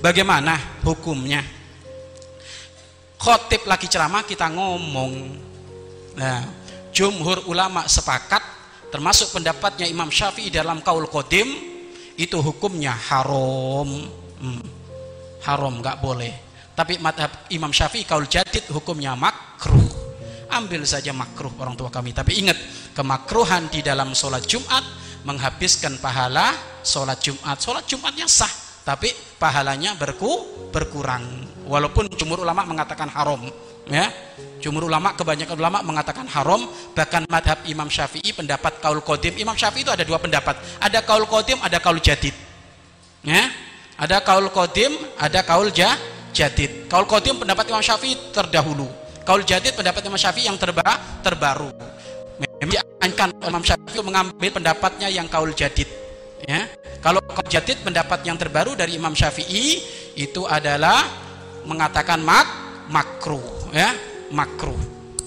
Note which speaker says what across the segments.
Speaker 1: bagaimana hukumnya? Khotib lagi ceramah kita ngomong. Nah jumhur ulama sepakat termasuk pendapatnya Imam Syafi'i dalam kaul kodim itu hukumnya haram. Hmm. haram nggak boleh. Tapi Imam Syafi'i kaul jadid hukumnya makruh. Ambil saja makruh orang tua kami. Tapi ingat kemakruhan di dalam sholat Jumat menghabiskan pahala sholat Jumat. Sholat Jumatnya sah tapi pahalanya berku berkurang. Walaupun jumhur ulama mengatakan haram ya. Jumhur ulama kebanyakan ulama mengatakan haram. Bahkan madhab Imam Syafi'i pendapat kaul kodim Imam Syafi'i itu ada dua pendapat. Ada kaul kodim ada kaul jadid ya. Ada kaul kodim ada kaul ja, jadid. Kaul kodim pendapat Imam Syafi'i terdahulu. Kaul jadid pendapat Imam Syafi'i yang terba, terbaru. Diankan Imam Syafi'i mengambil pendapatnya yang kaul jadid ya. Kalau jadid pendapat yang terbaru dari Imam Syafi'i itu adalah mengatakan mak makruh ya, makruh.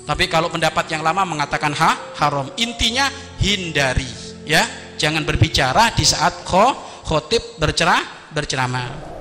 Speaker 1: Tapi kalau pendapat yang lama mengatakan ha haram. Intinya hindari ya. Jangan berbicara di saat khotib bercerah berceramah.